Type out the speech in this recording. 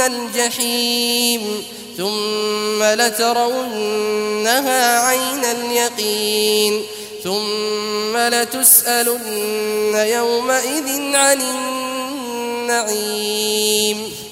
الجحيم ثم لترونها عين اليقين ثم لتسألن يومئذ عن النعيم